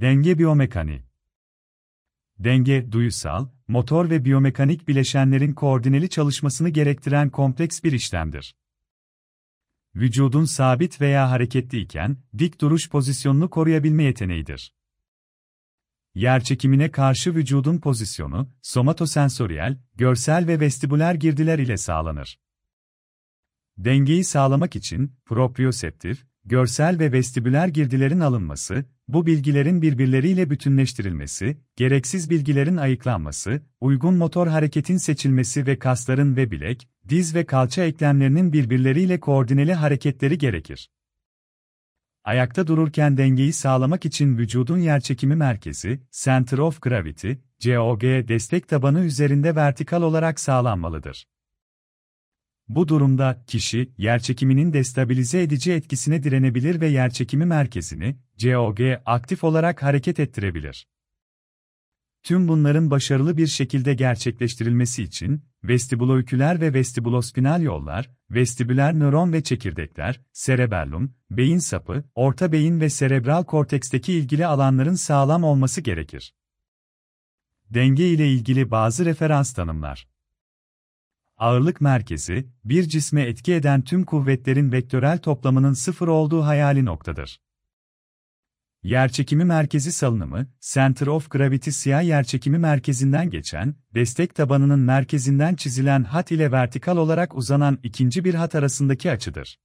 Denge biyomekaniği. Denge, duyusal, motor ve biyomekanik bileşenlerin koordineli çalışmasını gerektiren kompleks bir işlemdir. Vücudun sabit veya hareketli iken, dik duruş pozisyonunu koruyabilme yeteneğidir. Yerçekimine karşı vücudun pozisyonu, somatosensoryal, görsel ve vestibüler girdiler ile sağlanır. Dengeyi sağlamak için, proprioseptif, görsel ve vestibüler girdilerin alınması, bu bilgilerin birbirleriyle bütünleştirilmesi, gereksiz bilgilerin ayıklanması, uygun motor hareketin seçilmesi ve kasların ve bilek, diz ve kalça eklemlerinin birbirleriyle koordineli hareketleri gerekir. Ayakta dururken dengeyi sağlamak için vücudun yerçekimi merkezi, Center of Gravity, COG destek tabanı üzerinde vertikal olarak sağlanmalıdır. Bu durumda kişi yerçekiminin destabilize edici etkisine direnebilir ve yerçekimi merkezini COG aktif olarak hareket ettirebilir. Tüm bunların başarılı bir şekilde gerçekleştirilmesi için vestibulooküler ve vestibulospinal yollar, vestibüler nöron ve çekirdekler, cerebellum, beyin sapı, orta beyin ve serebral korteksteki ilgili alanların sağlam olması gerekir. Denge ile ilgili bazı referans tanımlar. Ağırlık merkezi, bir cisme etki eden tüm kuvvetlerin vektörel toplamının sıfır olduğu hayali noktadır. Yerçekimi merkezi salınımı, Center of Gravity siyah yerçekimi merkezinden geçen, destek tabanının merkezinden çizilen hat ile vertikal olarak uzanan ikinci bir hat arasındaki açıdır.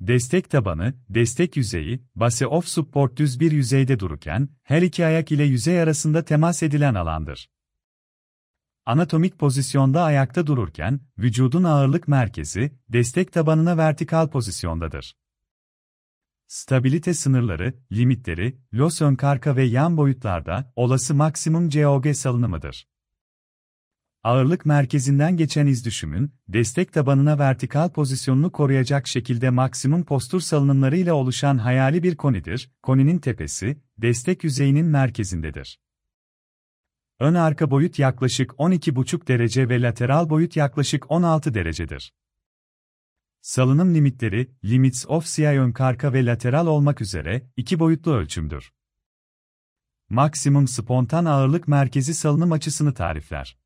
Destek tabanı, destek yüzeyi, base of support düz bir yüzeyde dururken, her iki ayak ile yüzey arasında temas edilen alandır. Anatomik pozisyonda ayakta dururken, vücudun ağırlık merkezi, destek tabanına vertikal pozisyondadır. Stabilite sınırları, limitleri, los ön karka ve yan boyutlarda, olası maksimum COG salınımıdır. Ağırlık merkezinden geçen iz düşümün, destek tabanına vertikal pozisyonunu koruyacak şekilde maksimum postur salınımları ile oluşan hayali bir konidir, koninin tepesi, destek yüzeyinin merkezindedir. Ön arka boyut yaklaşık 12,5 derece ve lateral boyut yaklaşık 16 derecedir. Salınım limitleri, limits of CI ön karka ve lateral olmak üzere iki boyutlu ölçümdür. Maksimum spontan ağırlık merkezi salınım açısını tarifler.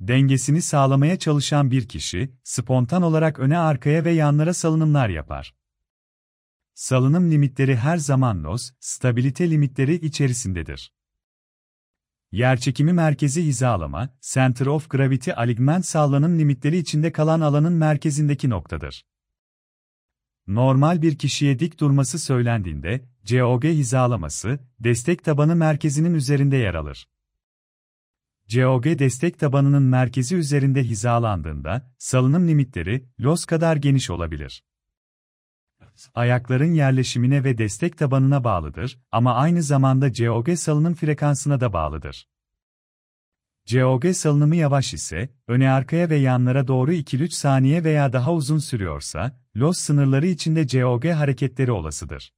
Dengesini sağlamaya çalışan bir kişi, spontan olarak öne arkaya ve yanlara salınımlar yapar. Salınım limitleri her zaman los, stabilite limitleri içerisindedir. Yerçekimi merkezi hizalama, Center of Gravity alignment sağlanım limitleri içinde kalan alanın merkezindeki noktadır. Normal bir kişiye dik durması söylendiğinde, COG hizalaması, destek tabanı merkezinin üzerinde yer alır. COG destek tabanının merkezi üzerinde hizalandığında, salınım limitleri, los kadar geniş olabilir ayakların yerleşimine ve destek tabanına bağlıdır ama aynı zamanda COG salınım frekansına da bağlıdır. COG salınımı yavaş ise, öne arkaya ve yanlara doğru 2-3 saniye veya daha uzun sürüyorsa, LOS sınırları içinde COG hareketleri olasıdır.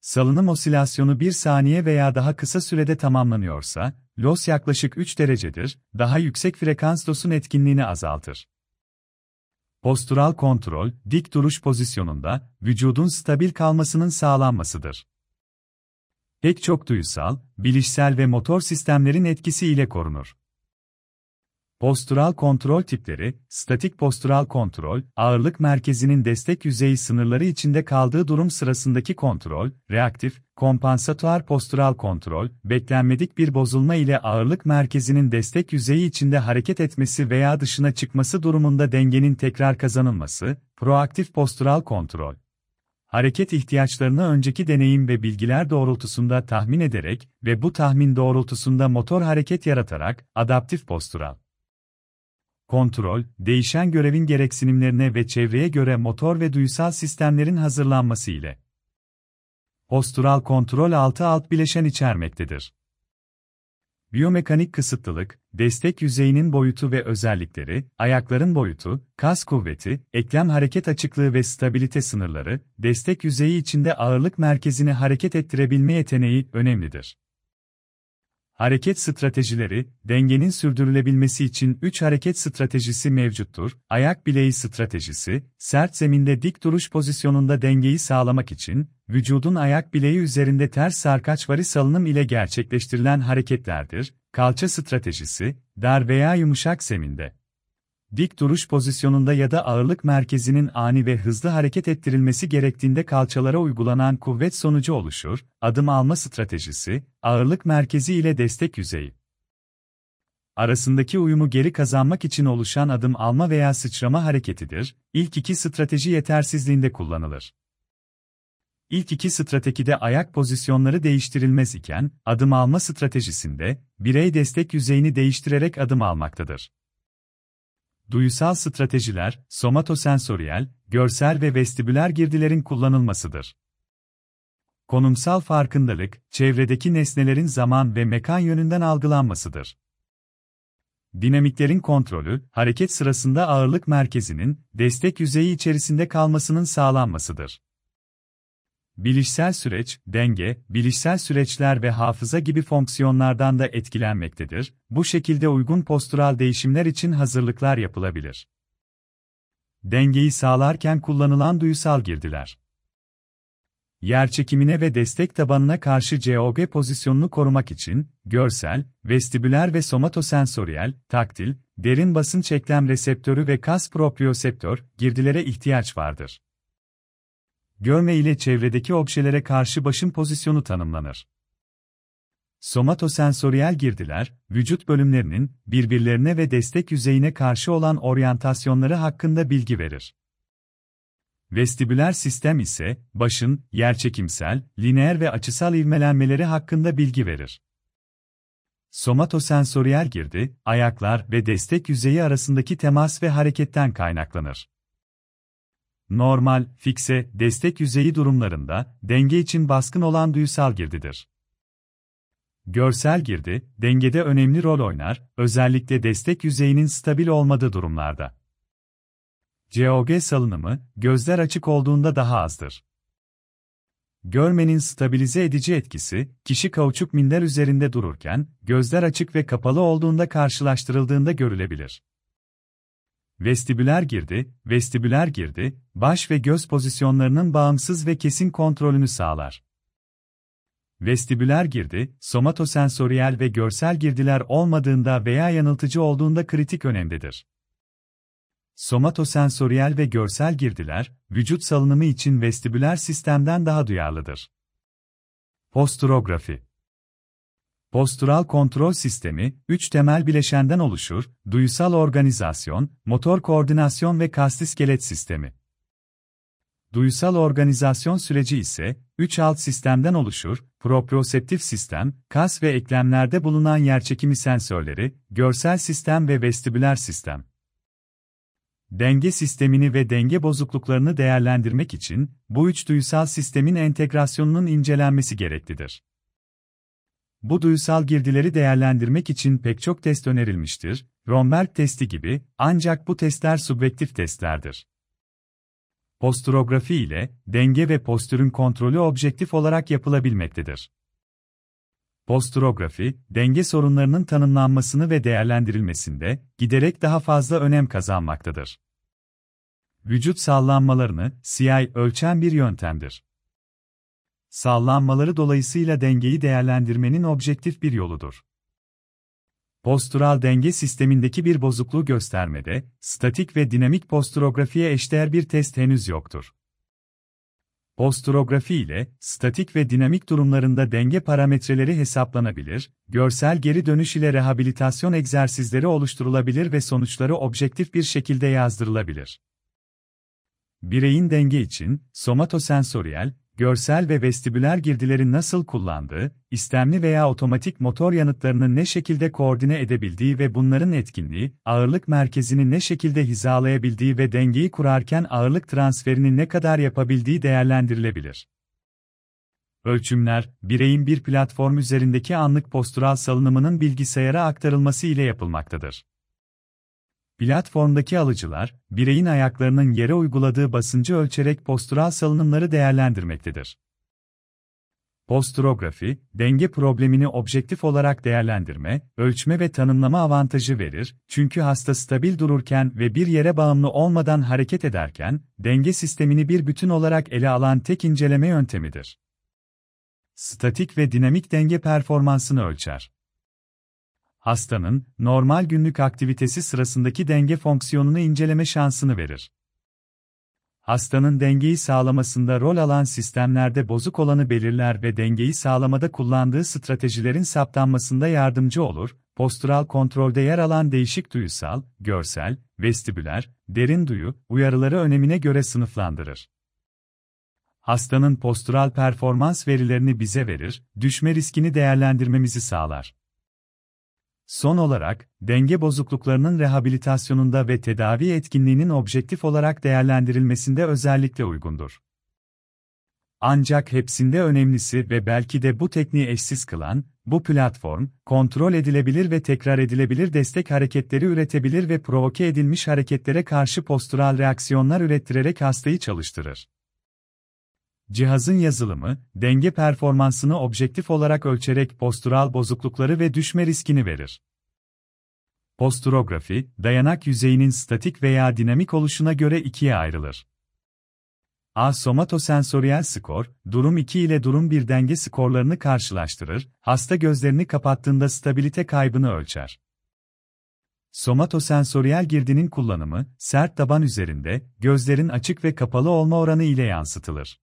Salınım osilasyonu 1 saniye veya daha kısa sürede tamamlanıyorsa, LOS yaklaşık 3 derecedir, daha yüksek frekans LOS'un etkinliğini azaltır. Postural kontrol, dik duruş pozisyonunda, vücudun stabil kalmasının sağlanmasıdır. Pek çok duysal, bilişsel ve motor sistemlerin etkisi ile korunur. Postural kontrol tipleri, statik postural kontrol, ağırlık merkezinin destek yüzeyi sınırları içinde kaldığı durum sırasındaki kontrol, reaktif, kompansatuar postural kontrol, beklenmedik bir bozulma ile ağırlık merkezinin destek yüzeyi içinde hareket etmesi veya dışına çıkması durumunda dengenin tekrar kazanılması, proaktif postural kontrol. Hareket ihtiyaçlarını önceki deneyim ve bilgiler doğrultusunda tahmin ederek ve bu tahmin doğrultusunda motor hareket yaratarak, adaptif postural kontrol, değişen görevin gereksinimlerine ve çevreye göre motor ve duysal sistemlerin hazırlanması ile. Postural kontrol altı alt bileşen içermektedir. Biyomekanik kısıtlılık, destek yüzeyinin boyutu ve özellikleri, ayakların boyutu, kas kuvveti, eklem hareket açıklığı ve stabilite sınırları, destek yüzeyi içinde ağırlık merkezini hareket ettirebilme yeteneği önemlidir. Hareket stratejileri, dengenin sürdürülebilmesi için 3 hareket stratejisi mevcuttur. Ayak bileği stratejisi, sert zeminde dik duruş pozisyonunda dengeyi sağlamak için, vücudun ayak bileği üzerinde ters sarkaçvari salınım ile gerçekleştirilen hareketlerdir. Kalça stratejisi, dar veya yumuşak zeminde, Dik duruş pozisyonunda ya da ağırlık merkezinin ani ve hızlı hareket ettirilmesi gerektiğinde kalçalara uygulanan kuvvet sonucu oluşur. Adım alma stratejisi, ağırlık merkezi ile destek yüzeyi arasındaki uyumu geri kazanmak için oluşan adım alma veya sıçrama hareketidir. İlk iki strateji yetersizliğinde kullanılır. İlk iki stratejide ayak pozisyonları değiştirilmez iken, adım alma stratejisinde, birey destek yüzeyini değiştirerek adım almaktadır. Duyusal stratejiler, somatosensoryal, görsel ve vestibüler girdilerin kullanılmasıdır. Konumsal farkındalık, çevredeki nesnelerin zaman ve mekan yönünden algılanmasıdır. Dinamiklerin kontrolü, hareket sırasında ağırlık merkezinin, destek yüzeyi içerisinde kalmasının sağlanmasıdır. Bilişsel süreç, denge, bilişsel süreçler ve hafıza gibi fonksiyonlardan da etkilenmektedir. Bu şekilde uygun postural değişimler için hazırlıklar yapılabilir. Dengeyi sağlarken kullanılan duyusal girdiler. Yer çekimine ve destek tabanına karşı COG pozisyonunu korumak için, görsel, vestibüler ve somatosensoryal, taktil, derin basınç eklem reseptörü ve kas proprioseptör girdilere ihtiyaç vardır görme ile çevredeki objelere karşı başın pozisyonu tanımlanır. Somatosensoryal girdiler, vücut bölümlerinin birbirlerine ve destek yüzeyine karşı olan oryantasyonları hakkında bilgi verir. Vestibüler sistem ise, başın, yerçekimsel, lineer ve açısal ivmelenmeleri hakkında bilgi verir. Somatosensoryal girdi, ayaklar ve destek yüzeyi arasındaki temas ve hareketten kaynaklanır normal, fikse, destek yüzeyi durumlarında, denge için baskın olan duysal girdidir. Görsel girdi, dengede önemli rol oynar, özellikle destek yüzeyinin stabil olmadığı durumlarda. COG salınımı, gözler açık olduğunda daha azdır. Görmenin stabilize edici etkisi, kişi kauçuk minder üzerinde dururken, gözler açık ve kapalı olduğunda karşılaştırıldığında görülebilir. Vestibüler girdi, vestibüler girdi, baş ve göz pozisyonlarının bağımsız ve kesin kontrolünü sağlar. Vestibüler girdi, somatosensoryal ve görsel girdiler olmadığında veya yanıltıcı olduğunda kritik önemlidir. Somatosensoryal ve görsel girdiler, vücut salınımı için vestibüler sistemden daha duyarlıdır. Posturografi Postural kontrol sistemi, üç temel bileşenden oluşur, duyusal organizasyon, motor koordinasyon ve kastiskelet sistemi. Duyusal organizasyon süreci ise, üç alt sistemden oluşur, proprioseptif sistem, kas ve eklemlerde bulunan yerçekimi sensörleri, görsel sistem ve vestibüler sistem. Denge sistemini ve denge bozukluklarını değerlendirmek için, bu üç duyusal sistemin entegrasyonunun incelenmesi gereklidir. Bu duysal girdileri değerlendirmek için pek çok test önerilmiştir, Romberg testi gibi, ancak bu testler subjektif testlerdir. Posturografi ile, denge ve postürün kontrolü objektif olarak yapılabilmektedir. Posturografi, denge sorunlarının tanımlanmasını ve değerlendirilmesinde, giderek daha fazla önem kazanmaktadır. Vücut sallanmalarını, CI ölçen bir yöntemdir sallanmaları dolayısıyla dengeyi değerlendirmenin objektif bir yoludur. Postural denge sistemindeki bir bozukluğu göstermede, statik ve dinamik posturografiye eşdeğer bir test henüz yoktur. Posturografi ile, statik ve dinamik durumlarında denge parametreleri hesaplanabilir, görsel geri dönüş ile rehabilitasyon egzersizleri oluşturulabilir ve sonuçları objektif bir şekilde yazdırılabilir. Bireyin denge için, somatosensoryal, görsel ve vestibüler girdileri nasıl kullandığı, istemli veya otomatik motor yanıtlarını ne şekilde koordine edebildiği ve bunların etkinliği, ağırlık merkezini ne şekilde hizalayabildiği ve dengeyi kurarken ağırlık transferini ne kadar yapabildiği değerlendirilebilir. Ölçümler, bireyin bir platform üzerindeki anlık postural salınımının bilgisayara aktarılması ile yapılmaktadır. Platformdaki alıcılar, bireyin ayaklarının yere uyguladığı basıncı ölçerek postural salınımları değerlendirmektedir. Posturografi, denge problemini objektif olarak değerlendirme, ölçme ve tanımlama avantajı verir, çünkü hasta stabil dururken ve bir yere bağımlı olmadan hareket ederken, denge sistemini bir bütün olarak ele alan tek inceleme yöntemidir. Statik ve dinamik denge performansını ölçer. Hastanın, normal günlük aktivitesi sırasındaki denge fonksiyonunu inceleme şansını verir hastanın dengeyi sağlamasında rol alan sistemlerde bozuk olanı belirler ve dengeyi sağlamada kullandığı stratejilerin saptanmasında yardımcı olur, postural kontrolde yer alan değişik duyusal, görsel, vestibüler, derin duyu, uyarıları önemine göre sınıflandırır. Hastanın postural performans verilerini bize verir, düşme riskini değerlendirmemizi sağlar. Son olarak, denge bozukluklarının rehabilitasyonunda ve tedavi etkinliğinin objektif olarak değerlendirilmesinde özellikle uygundur. Ancak hepsinde önemlisi ve belki de bu tekniği eşsiz kılan, bu platform, kontrol edilebilir ve tekrar edilebilir destek hareketleri üretebilir ve provoke edilmiş hareketlere karşı postural reaksiyonlar ürettirerek hastayı çalıştırır. Cihazın yazılımı, denge performansını objektif olarak ölçerek postural bozuklukları ve düşme riskini verir. Posturografi, dayanak yüzeyinin statik veya dinamik oluşuna göre ikiye ayrılır. A. Somatosensoryal skor, durum 2 ile durum 1 denge skorlarını karşılaştırır, hasta gözlerini kapattığında stabilite kaybını ölçer. Somatosensoryal girdinin kullanımı, sert taban üzerinde, gözlerin açık ve kapalı olma oranı ile yansıtılır.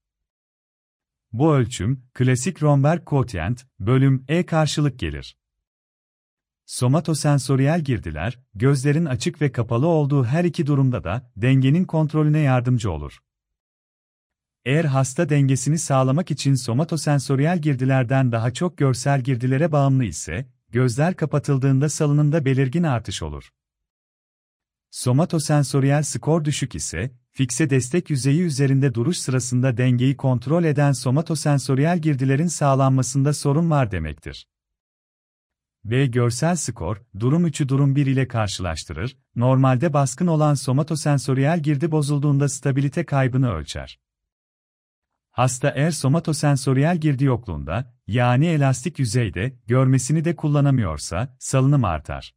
Bu ölçüm, klasik Romberg Quotient, bölüm E karşılık gelir. Somatosensoryal girdiler, gözlerin açık ve kapalı olduğu her iki durumda da dengenin kontrolüne yardımcı olur. Eğer hasta dengesini sağlamak için somatosensoryal girdilerden daha çok görsel girdilere bağımlı ise, gözler kapatıldığında salınımda belirgin artış olur. Somatosensoryal skor düşük ise, fikse destek yüzeyi üzerinde duruş sırasında dengeyi kontrol eden somatosensoryal girdilerin sağlanmasında sorun var demektir. V görsel skor, durum 3'ü durum 1 ile karşılaştırır, normalde baskın olan somatosensoryal girdi bozulduğunda stabilite kaybını ölçer. Hasta eğer somatosensoryal girdi yokluğunda, yani elastik yüzeyde, görmesini de kullanamıyorsa, salınım artar.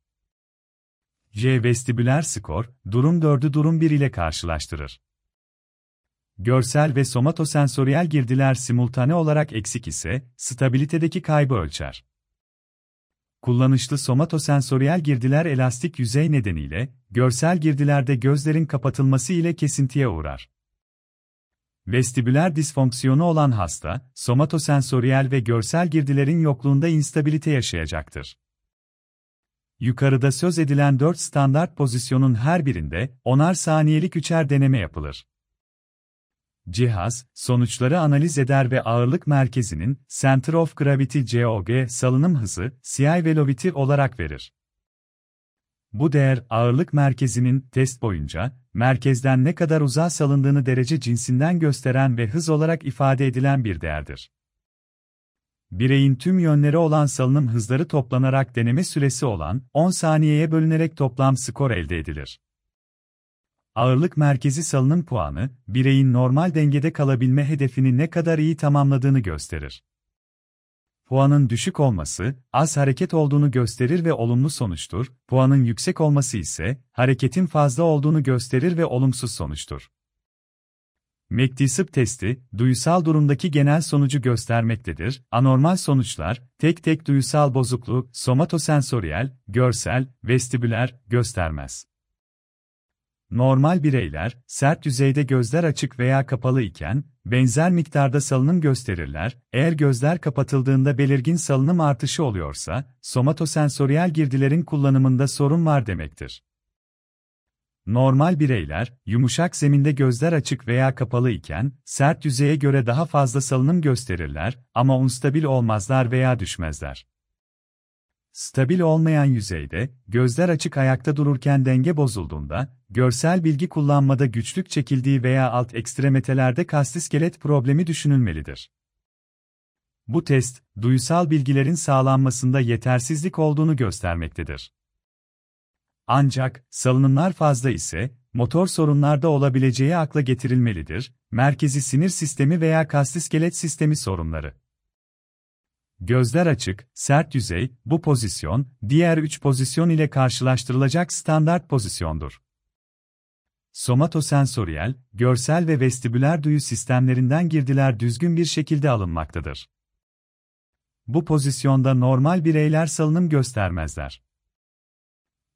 J vestibüler skor, durum 4'ü durum 1 ile karşılaştırır. Görsel ve somatosensoryal girdiler simultane olarak eksik ise, stabilitedeki kaybı ölçer. Kullanışlı somatosensoryal girdiler elastik yüzey nedeniyle, görsel girdilerde gözlerin kapatılması ile kesintiye uğrar. Vestibüler disfonksiyonu olan hasta, somatosensoryal ve görsel girdilerin yokluğunda instabilite yaşayacaktır. Yukarıda söz edilen 4 standart pozisyonun her birinde, onar saniyelik üçer deneme yapılır. Cihaz, sonuçları analiz eder ve ağırlık merkezinin, Center of Gravity COG salınım hızı, CI velocity olarak verir. Bu değer, ağırlık merkezinin, test boyunca, merkezden ne kadar uzağa salındığını derece cinsinden gösteren ve hız olarak ifade edilen bir değerdir. Bireyin tüm yönleri olan salınım hızları toplanarak deneme süresi olan 10 saniyeye bölünerek toplam skor elde edilir. Ağırlık merkezi salınım puanı, bireyin normal dengede kalabilme hedefini ne kadar iyi tamamladığını gösterir. Puanın düşük olması, az hareket olduğunu gösterir ve olumlu sonuçtur, puanın yüksek olması ise, hareketin fazla olduğunu gösterir ve olumsuz sonuçtur. McDisip testi, duyusal durumdaki genel sonucu göstermektedir. Anormal sonuçlar, tek tek duyusal bozukluğu, somatosensoryal, görsel, vestibüler, göstermez. Normal bireyler, sert yüzeyde gözler açık veya kapalı iken, benzer miktarda salınım gösterirler, eğer gözler kapatıldığında belirgin salınım artışı oluyorsa, somatosensoryal girdilerin kullanımında sorun var demektir. Normal bireyler, yumuşak zeminde gözler açık veya kapalı iken, sert yüzeye göre daha fazla salınım gösterirler ama unstabil olmazlar veya düşmezler. Stabil olmayan yüzeyde, gözler açık ayakta dururken denge bozulduğunda, görsel bilgi kullanmada güçlük çekildiği veya alt ekstremetelerde kastiskelet problemi düşünülmelidir. Bu test, duyusal bilgilerin sağlanmasında yetersizlik olduğunu göstermektedir. Ancak, salınımlar fazla ise, motor sorunlarda olabileceği akla getirilmelidir, merkezi sinir sistemi veya kastiskelet sistemi sorunları. Gözler açık, sert yüzey, bu pozisyon, diğer üç pozisyon ile karşılaştırılacak standart pozisyondur. Somatosensoryal, görsel ve vestibüler duyu sistemlerinden girdiler düzgün bir şekilde alınmaktadır. Bu pozisyonda normal bireyler salınım göstermezler.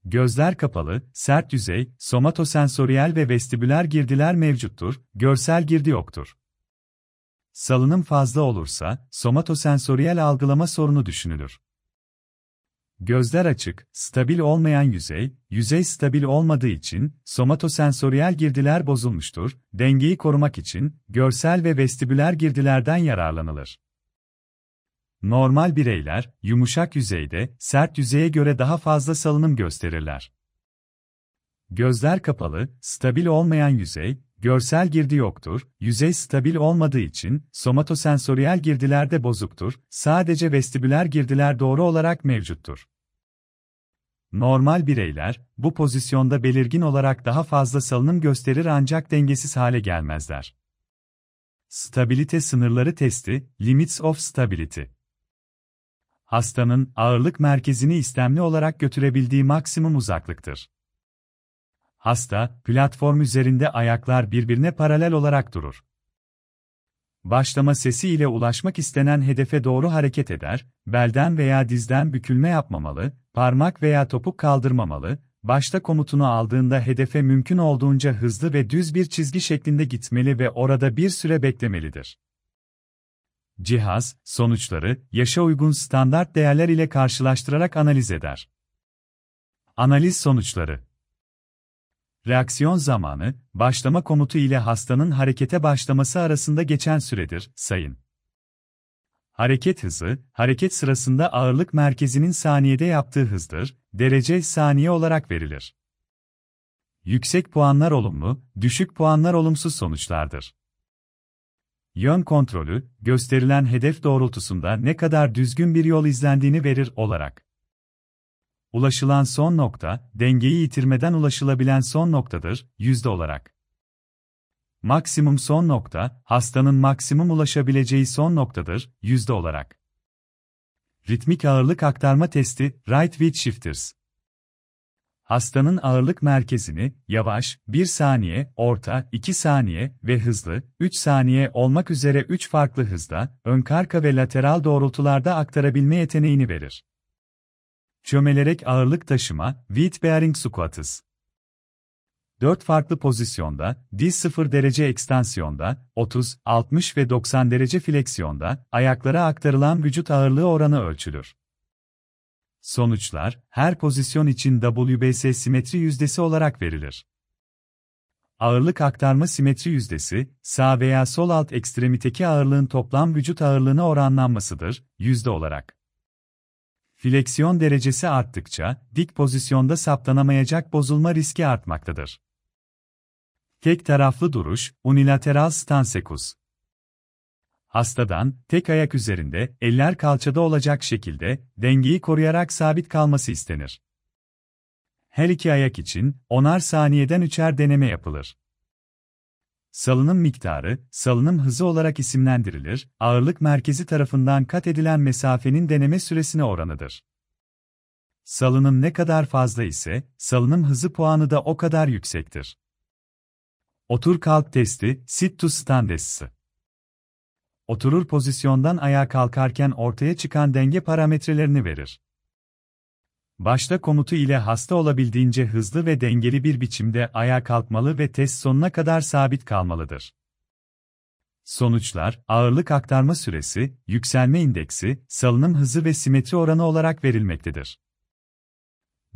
Gözler kapalı, sert yüzey, somatosensoryal ve vestibüler girdiler mevcuttur, görsel girdi yoktur. Salınım fazla olursa, somatosensoryal algılama sorunu düşünülür. Gözler açık, stabil olmayan yüzey, yüzey stabil olmadığı için somatosensoryal girdiler bozulmuştur. Dengeyi korumak için görsel ve vestibüler girdilerden yararlanılır. Normal bireyler yumuşak yüzeyde sert yüzeye göre daha fazla salınım gösterirler. Gözler kapalı, stabil olmayan yüzey, görsel girdi yoktur, yüzey stabil olmadığı için somatosensoryal girdiler de bozuktur, sadece vestibüler girdiler doğru olarak mevcuttur. Normal bireyler, bu pozisyonda belirgin olarak daha fazla salınım gösterir ancak dengesiz hale gelmezler. Stabilite sınırları testi, Limits of Stability Hastanın ağırlık merkezini istemli olarak götürebildiği maksimum uzaklıktır. Hasta, platform üzerinde ayaklar birbirine paralel olarak durur. Başlama sesi ile ulaşmak istenen hedefe doğru hareket eder, belden veya dizden bükülme yapmamalı, parmak veya topuk kaldırmamalı, başta komutunu aldığında hedefe mümkün olduğunca hızlı ve düz bir çizgi şeklinde gitmeli ve orada bir süre beklemelidir. Cihaz, sonuçları, yaşa uygun standart değerler ile karşılaştırarak analiz eder. Analiz sonuçları Reaksiyon zamanı, başlama komutu ile hastanın harekete başlaması arasında geçen süredir, sayın. Hareket hızı, hareket sırasında ağırlık merkezinin saniyede yaptığı hızdır, derece saniye olarak verilir. Yüksek puanlar olumlu, düşük puanlar olumsuz sonuçlardır. Yön kontrolü, gösterilen hedef doğrultusunda ne kadar düzgün bir yol izlendiğini verir olarak. Ulaşılan son nokta, dengeyi yitirmeden ulaşılabilen son noktadır, yüzde olarak. Maksimum son nokta, hastanın maksimum ulaşabileceği son noktadır, yüzde olarak. Ritmik ağırlık aktarma testi, Right With Shifters. Hastanın ağırlık merkezini, yavaş, 1 saniye, orta, 2 saniye ve hızlı, 3 saniye olmak üzere 3 farklı hızda, ön karka ve lateral doğrultularda aktarabilme yeteneğini verir. Çömelerek ağırlık taşıma, weight bearing squats. 4 farklı pozisyonda, diz 0 derece ekstansiyonda, 30, 60 ve 90 derece fleksiyonda, ayaklara aktarılan vücut ağırlığı oranı ölçülür. Sonuçlar, her pozisyon için WBS simetri yüzdesi olarak verilir. Ağırlık aktarma simetri yüzdesi, sağ veya sol alt ekstremiteki ağırlığın toplam vücut ağırlığına oranlanmasıdır, yüzde olarak. Fleksiyon derecesi arttıkça, dik pozisyonda saptanamayacak bozulma riski artmaktadır. Tek taraflı duruş, unilateral stansekus. Hastadan, tek ayak üzerinde, eller kalçada olacak şekilde, dengeyi koruyarak sabit kalması istenir. Her iki ayak için, onar saniyeden üçer deneme yapılır. Salınım miktarı, salınım hızı olarak isimlendirilir, ağırlık merkezi tarafından kat edilen mesafenin deneme süresine oranıdır. Salınım ne kadar fazla ise, salınım hızı puanı da o kadar yüksektir. Otur kalk testi, sit to stand testi. Oturur pozisyondan ayağa kalkarken ortaya çıkan denge parametrelerini verir. Başta komutu ile hasta olabildiğince hızlı ve dengeli bir biçimde ayağa kalkmalı ve test sonuna kadar sabit kalmalıdır. Sonuçlar, ağırlık aktarma süresi, yükselme indeksi, salınım hızı ve simetri oranı olarak verilmektedir.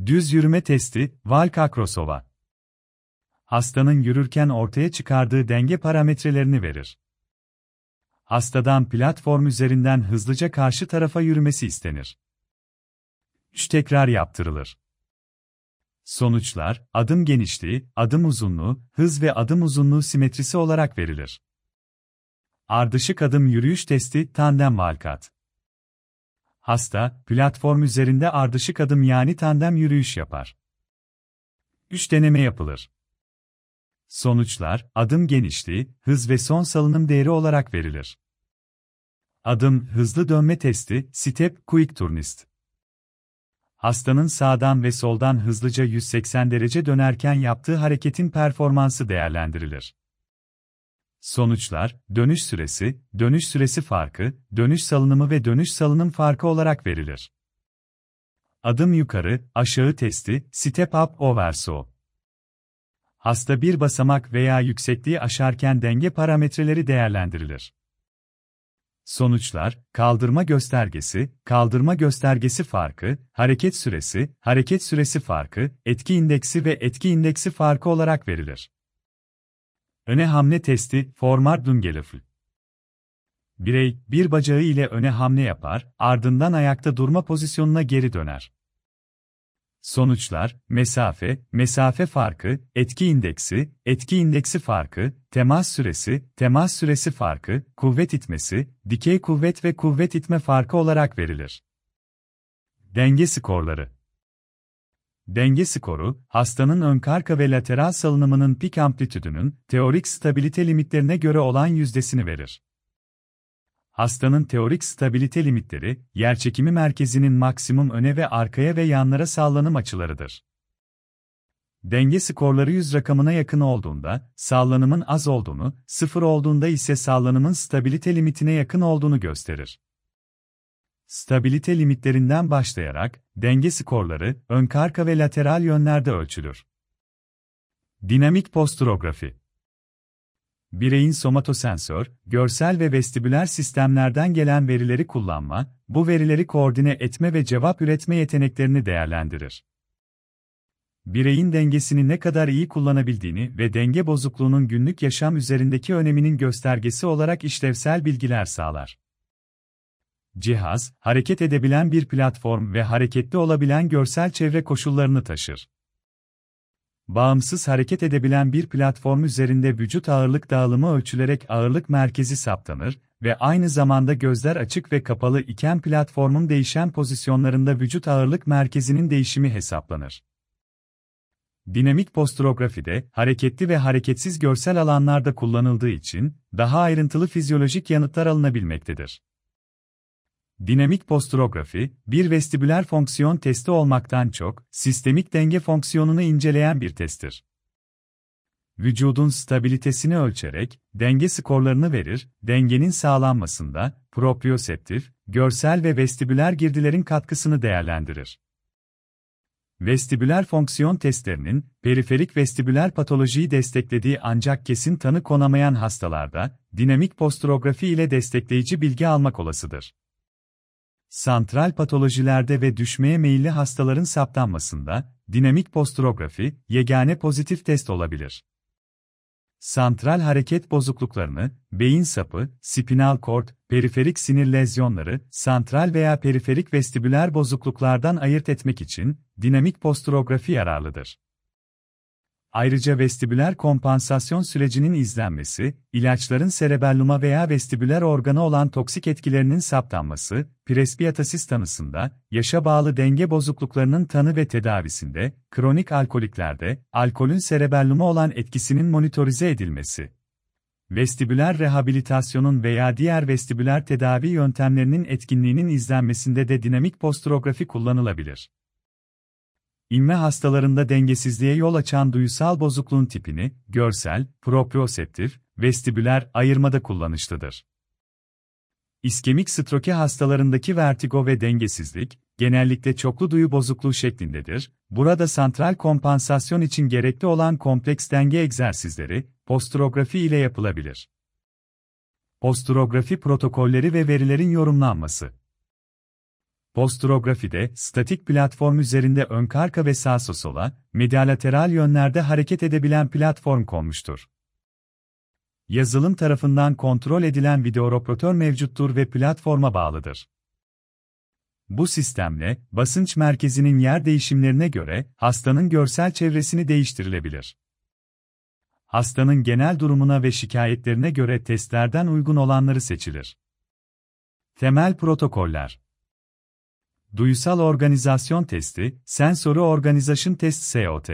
Düz yürüme testi, Valka-Krosova. Hastanın yürürken ortaya çıkardığı denge parametrelerini verir. Hastadan platform üzerinden hızlıca karşı tarafa yürümesi istenir. 3 tekrar yaptırılır. Sonuçlar, adım genişliği, adım uzunluğu, hız ve adım uzunluğu simetrisi olarak verilir. Ardışık adım yürüyüş testi, tandem valkat. Hasta, platform üzerinde ardışık adım yani tandem yürüyüş yapar. 3 deneme yapılır. Sonuçlar, adım genişliği, hız ve son salınım değeri olarak verilir. Adım hızlı dönme testi, Step Quick Turnist. Hastanın sağdan ve soldan hızlıca 180 derece dönerken yaptığı hareketin performansı değerlendirilir. Sonuçlar, dönüş süresi, dönüş süresi farkı, dönüş salınımı ve dönüş salınım farkı olarak verilir. Adım yukarı, aşağı testi, Step Up Over So. Hasta bir basamak veya yüksekliği aşarken denge parametreleri değerlendirilir. Sonuçlar, kaldırma göstergesi, kaldırma göstergesi farkı, hareket süresi, hareket süresi farkı, etki indeksi ve etki indeksi farkı olarak verilir. Öne hamle testi, Formardungelöffel. Birey, bir bacağı ile öne hamle yapar, ardından ayakta durma pozisyonuna geri döner. Sonuçlar, mesafe, mesafe farkı, etki indeksi, etki indeksi farkı, temas süresi, temas süresi farkı, kuvvet itmesi, dikey kuvvet ve kuvvet itme farkı olarak verilir. Denge skorları Denge skoru, hastanın ön karka ve lateral salınımının pik amplitüdünün, teorik stabilite limitlerine göre olan yüzdesini verir. Hastanın teorik stabilite limitleri, yerçekimi merkezinin maksimum öne ve arkaya ve yanlara sallanım açılarıdır. Denge skorları 100 rakamına yakın olduğunda, sallanımın az olduğunu, 0 olduğunda ise sallanımın stabilite limitine yakın olduğunu gösterir. Stabilite limitlerinden başlayarak, denge skorları, ön karka ve lateral yönlerde ölçülür. Dinamik posturografi Bireyin somatosensör, görsel ve vestibüler sistemlerden gelen verileri kullanma, bu verileri koordine etme ve cevap üretme yeteneklerini değerlendirir. Bireyin dengesini ne kadar iyi kullanabildiğini ve denge bozukluğunun günlük yaşam üzerindeki öneminin göstergesi olarak işlevsel bilgiler sağlar. Cihaz, hareket edebilen bir platform ve hareketli olabilen görsel çevre koşullarını taşır. Bağımsız hareket edebilen bir platform üzerinde vücut ağırlık dağılımı ölçülerek ağırlık merkezi saptanır ve aynı zamanda gözler açık ve kapalı iken platformun değişen pozisyonlarında vücut ağırlık merkezinin değişimi hesaplanır. Dinamik postrografide, hareketli ve hareketsiz görsel alanlarda kullanıldığı için, daha ayrıntılı fizyolojik yanıtlar alınabilmektedir. Dinamik posturografi, bir vestibüler fonksiyon testi olmaktan çok, sistemik denge fonksiyonunu inceleyen bir testtir. Vücudun stabilitesini ölçerek, denge skorlarını verir, dengenin sağlanmasında, proprioseptif, görsel ve vestibüler girdilerin katkısını değerlendirir. Vestibüler fonksiyon testlerinin, periferik vestibüler patolojiyi desteklediği ancak kesin tanı konamayan hastalarda, dinamik posturografi ile destekleyici bilgi almak olasıdır. Santral patolojilerde ve düşmeye meyilli hastaların saptanmasında, dinamik posturografi, yegane pozitif test olabilir. Santral hareket bozukluklarını, beyin sapı, spinal kort, periferik sinir lezyonları, santral veya periferik vestibüler bozukluklardan ayırt etmek için, dinamik posturografi yararlıdır. Ayrıca vestibüler kompansasyon sürecinin izlenmesi, ilaçların serebelluma veya vestibüler organı olan toksik etkilerinin saptanması, presbiyatasis tanısında, yaşa bağlı denge bozukluklarının tanı ve tedavisinde, kronik alkoliklerde, alkolün serebelluma olan etkisinin monitorize edilmesi, vestibüler rehabilitasyonun veya diğer vestibüler tedavi yöntemlerinin etkinliğinin izlenmesinde de dinamik posturografi kullanılabilir. İnme hastalarında dengesizliğe yol açan duyusal bozukluğun tipini, görsel, proprioseptif, vestibüler ayırmada kullanışlıdır. İskemik stroke hastalarındaki vertigo ve dengesizlik, genellikle çoklu duyu bozukluğu şeklindedir. Burada santral kompansasyon için gerekli olan kompleks denge egzersizleri, posturografi ile yapılabilir. Posturografi protokolleri ve verilerin yorumlanması Posturografide, statik platform üzerinde ön karka ve sağ sola, medialateral yönlerde hareket edebilen platform konmuştur. Yazılım tarafından kontrol edilen videoroprotör mevcuttur ve platforma bağlıdır. Bu sistemle, basınç merkezinin yer değişimlerine göre, hastanın görsel çevresini değiştirilebilir. Hastanın genel durumuna ve şikayetlerine göre testlerden uygun olanları seçilir. Temel protokoller Duysal Organizasyon Testi, Sensory Organization Test SOT.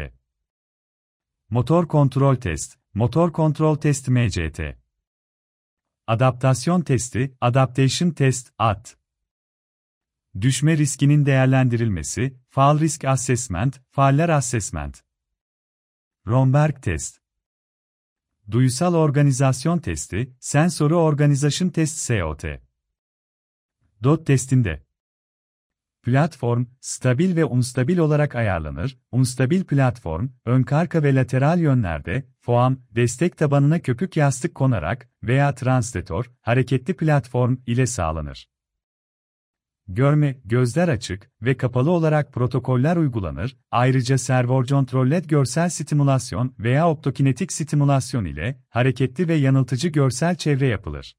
Motor Kontrol Test, Motor Kontrol Test MCT. Adaptasyon testi, Adaptation Test, AT. Düşme riskinin değerlendirilmesi, Fall Risk Assessment, Faller Assessment. Romberg Test. Duyusal Organizasyon Testi, Sensory Organization Test SOT. DOT testinde Platform, stabil ve unstabil olarak ayarlanır. Unstabil platform, ön karka ve lateral yönlerde, foam, destek tabanına köpük yastık konarak veya translatör, hareketli platform ile sağlanır. Görme, gözler açık ve kapalı olarak protokoller uygulanır, ayrıca servocontrolled görsel stimülasyon veya optokinetik stimülasyon ile hareketli ve yanıltıcı görsel çevre yapılır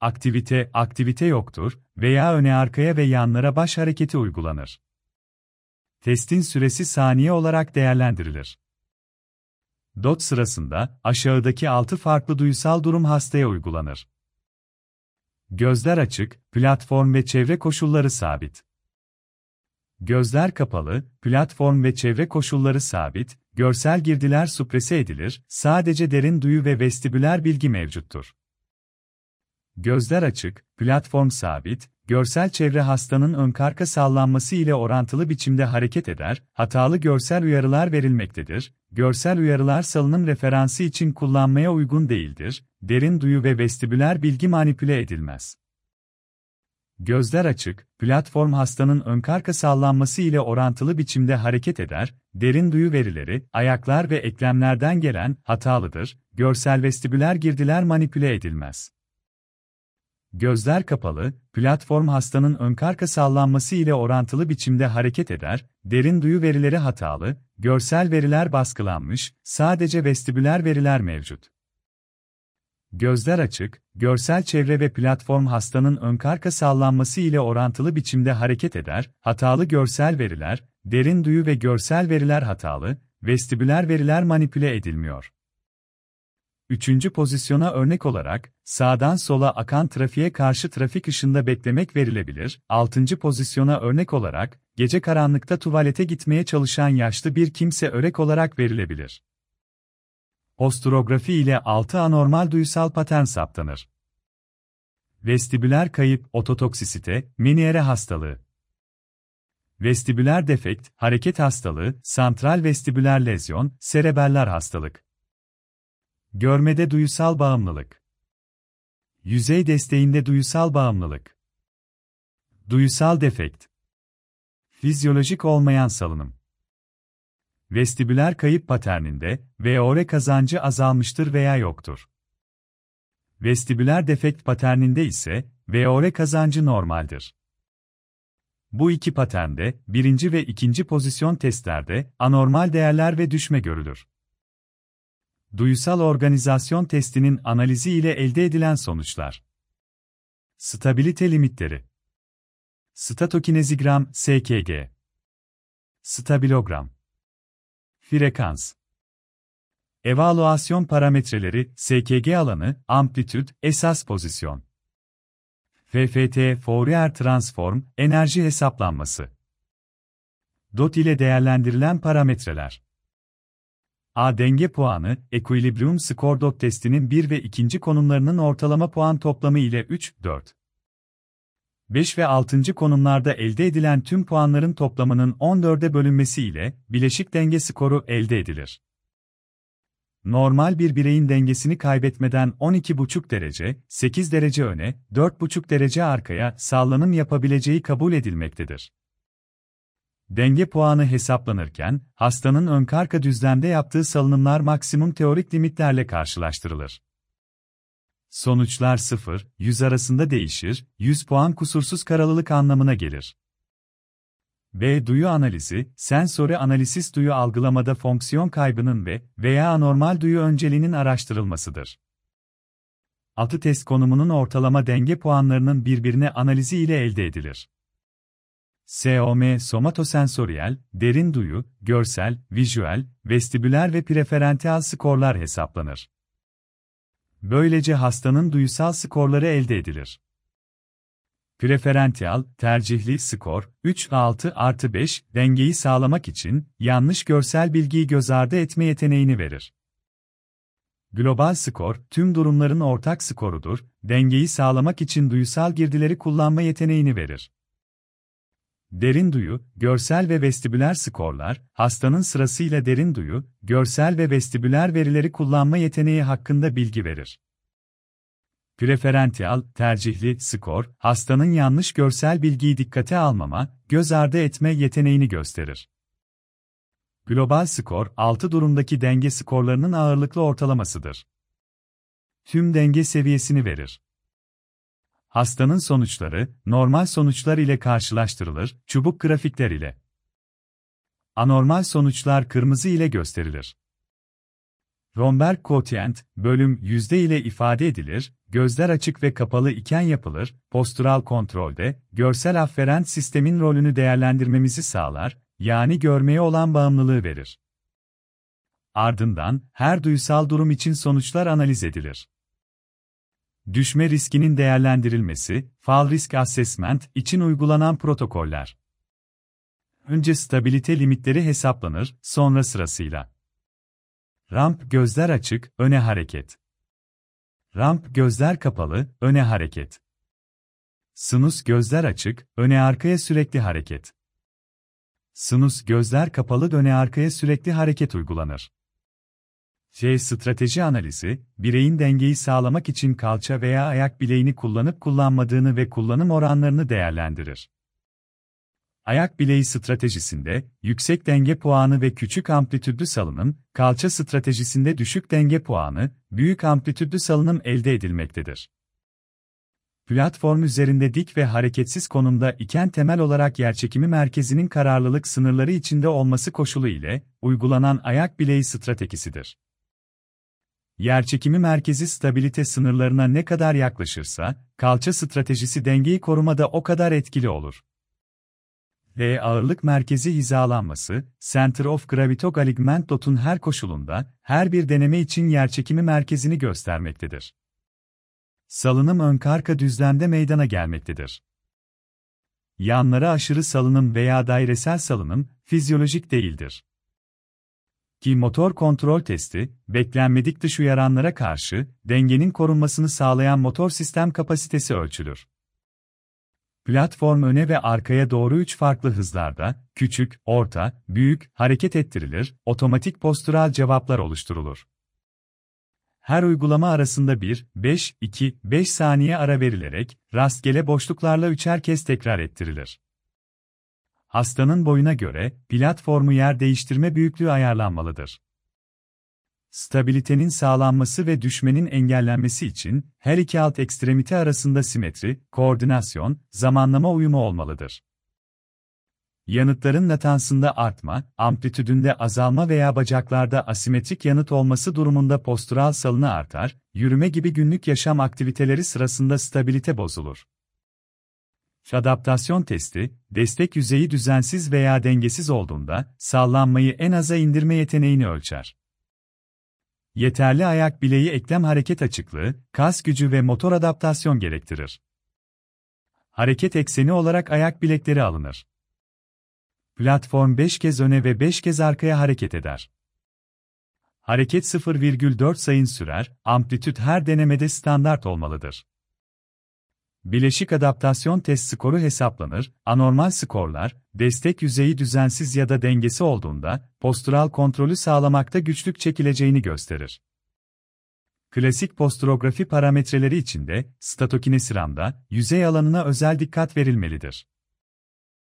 aktivite, aktivite yoktur veya öne arkaya ve yanlara baş hareketi uygulanır. Testin süresi saniye olarak değerlendirilir. DOT sırasında aşağıdaki 6 farklı duysal durum hastaya uygulanır. Gözler açık, platform ve çevre koşulları sabit. Gözler kapalı, platform ve çevre koşulları sabit, görsel girdiler suprese edilir, sadece derin duyu ve vestibüler bilgi mevcuttur. Gözler açık, platform sabit, görsel çevre hastanın önkarka sallanması ile orantılı biçimde hareket eder, hatalı görsel uyarılar verilmektedir, görsel uyarılar salınım referansı için kullanmaya uygun değildir, derin duyu ve vestibüler bilgi manipüle edilmez. Gözler açık, platform hastanın önkarka sallanması ile orantılı biçimde hareket eder, derin duyu verileri, ayaklar ve eklemlerden gelen, hatalıdır, görsel vestibüler girdiler manipüle edilmez. Gözler kapalı, platform hastanın önkarka sallanması ile orantılı biçimde hareket eder, derin duyu verileri hatalı, görsel veriler baskılanmış, sadece vestibüler veriler mevcut. Gözler açık, görsel çevre ve platform hastanın önkarka sallanması ile orantılı biçimde hareket eder, hatalı görsel veriler, derin duyu ve görsel veriler hatalı, vestibüler veriler manipüle edilmiyor. Üçüncü pozisyona örnek olarak, sağdan sola akan trafiğe karşı trafik ışığında beklemek verilebilir. Altıncı pozisyona örnek olarak, gece karanlıkta tuvalete gitmeye çalışan yaşlı bir kimse örnek olarak verilebilir. Posturografi ile altı anormal duysal patern saptanır. Vestibüler kayıp, ototoksisite, Meniere hastalığı. Vestibüler defekt, hareket hastalığı, santral vestibüler lezyon, serebeller hastalık. Görmede duyusal bağımlılık. Yüzey desteğinde duyusal bağımlılık. Duyusal defekt. Fizyolojik olmayan salınım. Vestibüler kayıp paterninde VOR kazancı azalmıştır veya yoktur. Vestibüler defekt paterninde ise VOR kazancı normaldir. Bu iki paternde, birinci ve ikinci pozisyon testlerde anormal değerler ve düşme görülür. Duyusal organizasyon testinin analizi ile elde edilen sonuçlar. Stabilite limitleri. Statokinezigram, SKG. Stabilogram. Frekans. Evaluasyon parametreleri, SKG alanı, amplitüd, esas pozisyon. FFT, Fourier transform, enerji hesaplanması. DOT ile değerlendirilen parametreler. A denge puanı, Equilibrium Score Dot testinin 1 ve 2. konumlarının ortalama puan toplamı ile 3, 4. 5 ve 6. konumlarda elde edilen tüm puanların toplamının 14'e bölünmesi ile bileşik denge skoru elde edilir. Normal bir bireyin dengesini kaybetmeden 12,5 derece, 8 derece öne, 4,5 derece arkaya sallanım yapabileceği kabul edilmektedir. Denge puanı hesaplanırken, hastanın önkarka düzlemde yaptığı salınımlar maksimum teorik limitlerle karşılaştırılır. Sonuçlar 0-100 arasında değişir, 100 puan kusursuz karalılık anlamına gelir. B. Duyu analizi, sensori analisis duyu algılamada fonksiyon kaybının ve veya anormal duyu önceliğinin araştırılmasıdır. Altı test konumunun ortalama denge puanlarının birbirine analizi ile elde edilir. SOM somatosensoryal, derin duyu, görsel, visual, vestibüler ve preferential skorlar hesaplanır. Böylece hastanın duyusal skorları elde edilir. Preferential, tercihli skor, 3-6 artı 5, dengeyi sağlamak için, yanlış görsel bilgiyi göz ardı etme yeteneğini verir. Global skor, tüm durumların ortak skorudur, dengeyi sağlamak için duyusal girdileri kullanma yeteneğini verir. Derin duyu, görsel ve vestibüler skorlar, hastanın sırasıyla derin duyu, görsel ve vestibüler verileri kullanma yeteneği hakkında bilgi verir. Preferential, tercihli skor, hastanın yanlış görsel bilgiyi dikkate almama, göz ardı etme yeteneğini gösterir. Global skor, 6 durumdaki denge skorlarının ağırlıklı ortalamasıdır. Tüm denge seviyesini verir. Hastanın sonuçları, normal sonuçlar ile karşılaştırılır, çubuk grafikler ile. Anormal sonuçlar kırmızı ile gösterilir. Romberg quotient, bölüm yüzde ile ifade edilir, gözler açık ve kapalı iken yapılır, postural kontrolde, görsel afferent sistemin rolünü değerlendirmemizi sağlar, yani görmeye olan bağımlılığı verir. Ardından, her duysal durum için sonuçlar analiz edilir. Düşme riskinin değerlendirilmesi, Fall Risk Assessment için uygulanan protokoller. Önce stabilite limitleri hesaplanır, sonra sırasıyla. Ramp gözler açık, öne hareket. Ramp gözler kapalı, öne hareket. Sinus gözler açık, öne arkaya sürekli hareket. Sinus gözler kapalı döne arkaya sürekli hareket uygulanır. J strateji analizi, bireyin dengeyi sağlamak için kalça veya ayak bileğini kullanıp kullanmadığını ve kullanım oranlarını değerlendirir. Ayak bileği stratejisinde, yüksek denge puanı ve küçük amplitüdlü salınım, kalça stratejisinde düşük denge puanı, büyük amplitüdlü salınım elde edilmektedir. Platform üzerinde dik ve hareketsiz konumda iken temel olarak yerçekimi merkezinin kararlılık sınırları içinde olması koşulu ile uygulanan ayak bileği stratejisidir. Yerçekimi merkezi stabilite sınırlarına ne kadar yaklaşırsa, kalça stratejisi dengeyi korumada o kadar etkili olur. L ağırlık merkezi hizalanması, Center of Gravity Alignment dotun her koşulunda, her bir deneme için yerçekimi merkezini göstermektedir. Salınım ön-arka düzlemde meydana gelmektedir. Yanlara aşırı salınım veya dairesel salınım, fizyolojik değildir. Ki motor kontrol testi, beklenmedik dış uyaranlara karşı, dengenin korunmasını sağlayan motor sistem kapasitesi ölçülür. Platform öne ve arkaya doğru üç farklı hızlarda, küçük, orta, büyük, hareket ettirilir, otomatik postural cevaplar oluşturulur. Her uygulama arasında 1, 5, 2, 5 saniye ara verilerek, rastgele boşluklarla üçer kez tekrar ettirilir. Hastanın boyuna göre, platformu yer değiştirme büyüklüğü ayarlanmalıdır. Stabilitenin sağlanması ve düşmenin engellenmesi için, her iki alt ekstremite arasında simetri, koordinasyon, zamanlama uyumu olmalıdır. Yanıtların latansında artma, amplitüdünde azalma veya bacaklarda asimetrik yanıt olması durumunda postural salını artar, yürüme gibi günlük yaşam aktiviteleri sırasında stabilite bozulur. Adaptasyon testi, destek yüzeyi düzensiz veya dengesiz olduğunda, sallanmayı en aza indirme yeteneğini ölçer. Yeterli ayak bileği eklem hareket açıklığı, kas gücü ve motor adaptasyon gerektirir. Hareket ekseni olarak ayak bilekleri alınır. Platform 5 kez öne ve 5 kez arkaya hareket eder. Hareket 0,4 sayın sürer, amplitüt her denemede standart olmalıdır. Bileşik adaptasyon test skoru hesaplanır, anormal skorlar, destek yüzeyi düzensiz ya da dengesi olduğunda, postural kontrolü sağlamakta güçlük çekileceğini gösterir. Klasik posturografi parametreleri içinde, statokinesiramda, yüzey alanına özel dikkat verilmelidir.